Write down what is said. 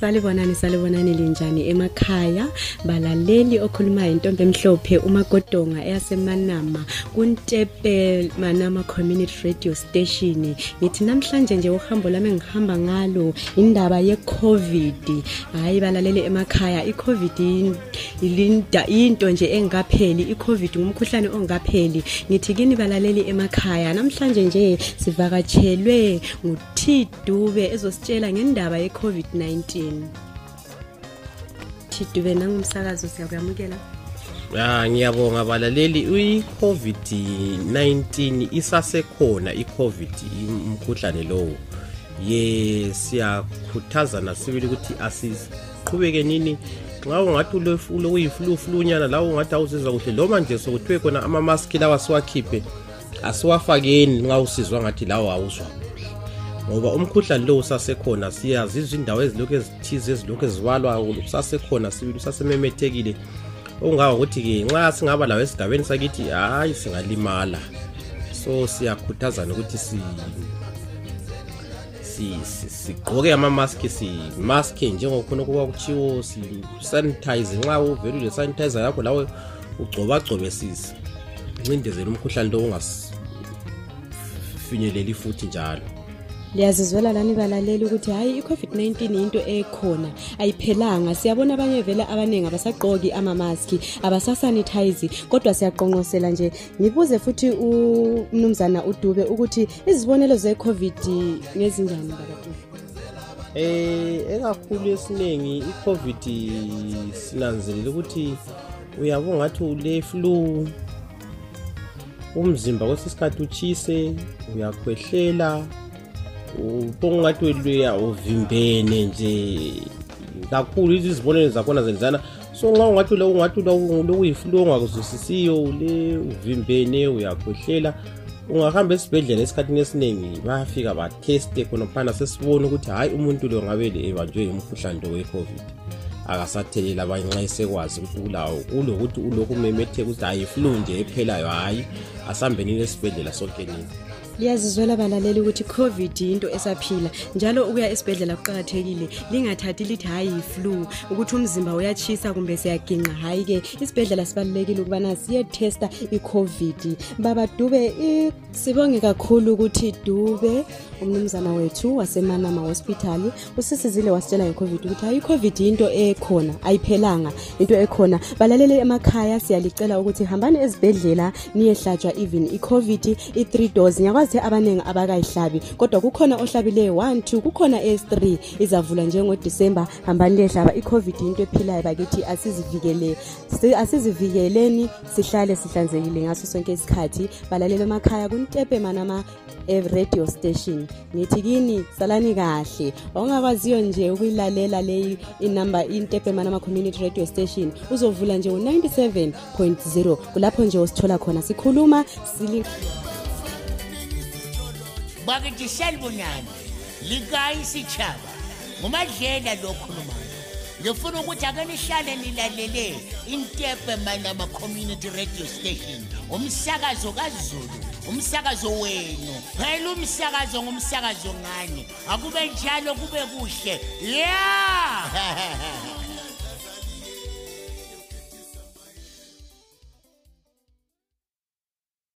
salibonani salibonani linjani emakhaya. Balaleli okhulumayo intombi emhlophe umagodonga eyasemanama. Kuntepe manama community radio station. Ngithi namhlanje nje uhambo lami engihamba ngalo indaba ye-covid. Hhayi balaleli emakhaya i-covid ilinda into nje engikapheli i-covid ngumkhuhlane ongikapheli ngithi kini balaleli emakhaya namhlanje nje sivakatshelwe nguT Dube ezositshela ngendaba ye-covid-19 T Dube nangumsakazo siyakuyamukela Ya ngiyabonga balaleli. i-COVID-19 isasekhona i-COVID umkhuhlane lowo. Ye siyakhuthazana sibili ukuthi asiqhubeke nini. Nxa ungathi ulokuyifluflunyana lawo ungathi awuzizwa kuhle noma nje sokuthiwe khona amamaski lawa siwakhiphe asiwafakeni. Nxa usizwa ngathi lawo awuzwa. kuhle ngoba umkhuhlane lo usasekhona siyazizwa indawo ezilokhu ezithize ezilokhu ezibalwa usasekhona sibili usasememethekile. Okungaka ukuthi-ke nxa singaba lawo esigabeni sakithi hhayi singalimala. So siyakhuthazana ukuthi si sigqoke amamaski simaske njengokhona okuba kutshiwo sisanitize nxa uvele ule-sanitizer yakho lawe ugcobagcobe sincindezela umkhuhlane lo ungasifinyeleli futhi njalo. Liyazizwela lani balaleli ukuthi hhayi i-covid-19 into ekhona. Ayiphelanga. Siyabona abanye vele abaningi abasagqoki amamaski abasasanitize kodwa siyaqonqosela nje. Ngibuze futhi umnumzana udube ukuthi izibonelo ze-covid ngezinjani bakadube eh ekakhulu esiningi i-covid sinanzelela ukuthi uyabo ngathi ule flu umzimba kwesisikhathi utshise uyakhwehlela ubongathi weluya uvimbene nje. Kakhulu izibonelo zakhona zenzana. So nxa ungathi ungathi lokuyiflu ongakuzwisisiyo ule uvimbene uyakhwehlela. Ungahamba esibhedlela esikhathini esiningi bayafika batheste khonophana sesibone ukuthi hhayi umuntu lo ngabe ebanjwe umkhuhlane lo we-covid. Akasathelela abanye nxa esekwazi ukuthi ulawo. Kulokuthi ulokhu umemetheka ukuthi hhayi flu nje ephelayo hhayi asambenini esibhedlela sonke nini liyazizwela balaleli ukuthi covid into esaphila njalo ukuya esibhedlela kuqakathekile. Lingathathi lithi hhayi yi-flu ukuthi umzimba uyachisa kumbe siyaginqa hhayi-ke isibhedlela sibalulekile ukubana siyethesta i-covid. Baba dube sibonge kakhulu ukuthi dube umnumzana wethu wasemanama hospital usisizile wasitshela nge-covid ukuthi hayi i-covid into ekhona ayiphelanga into ekhona. Balaleli emakhaya siyalicela ukuthi hambani ezibhedlela niyehlatshwa even i-covid i-three dose. Ngiyakwazi ukuthi abaningi abakayihlabi kodwa kukhona ohlabileyo 1 2 kukhona s3 izavula njengodisemba. Hambani lehlaba i-covid into ephilayo bakithi asizivikele asizivikeleni sihlale sihlanzekile ngaso sonke isikhathi. Balaleli emakhaya kuntepe manama e-radio station. Ngithi kini salani kahle. Ongakwaziyo nje ukuyilalela leyi inumber intepe manama community radio station uzovula nje u-97.0 kulapho nje usithola khona sikhuluma sili bakithi salibonani likayi sitshaba ngumadlela lokhulumayo ngifuna ukuthi ake nihlale nilalele. Intepe manama community radio station. Umsakazo kazulu umsakazo wenu phela umsakazo ngumsakazo ngani akube njalo kube kuhle ya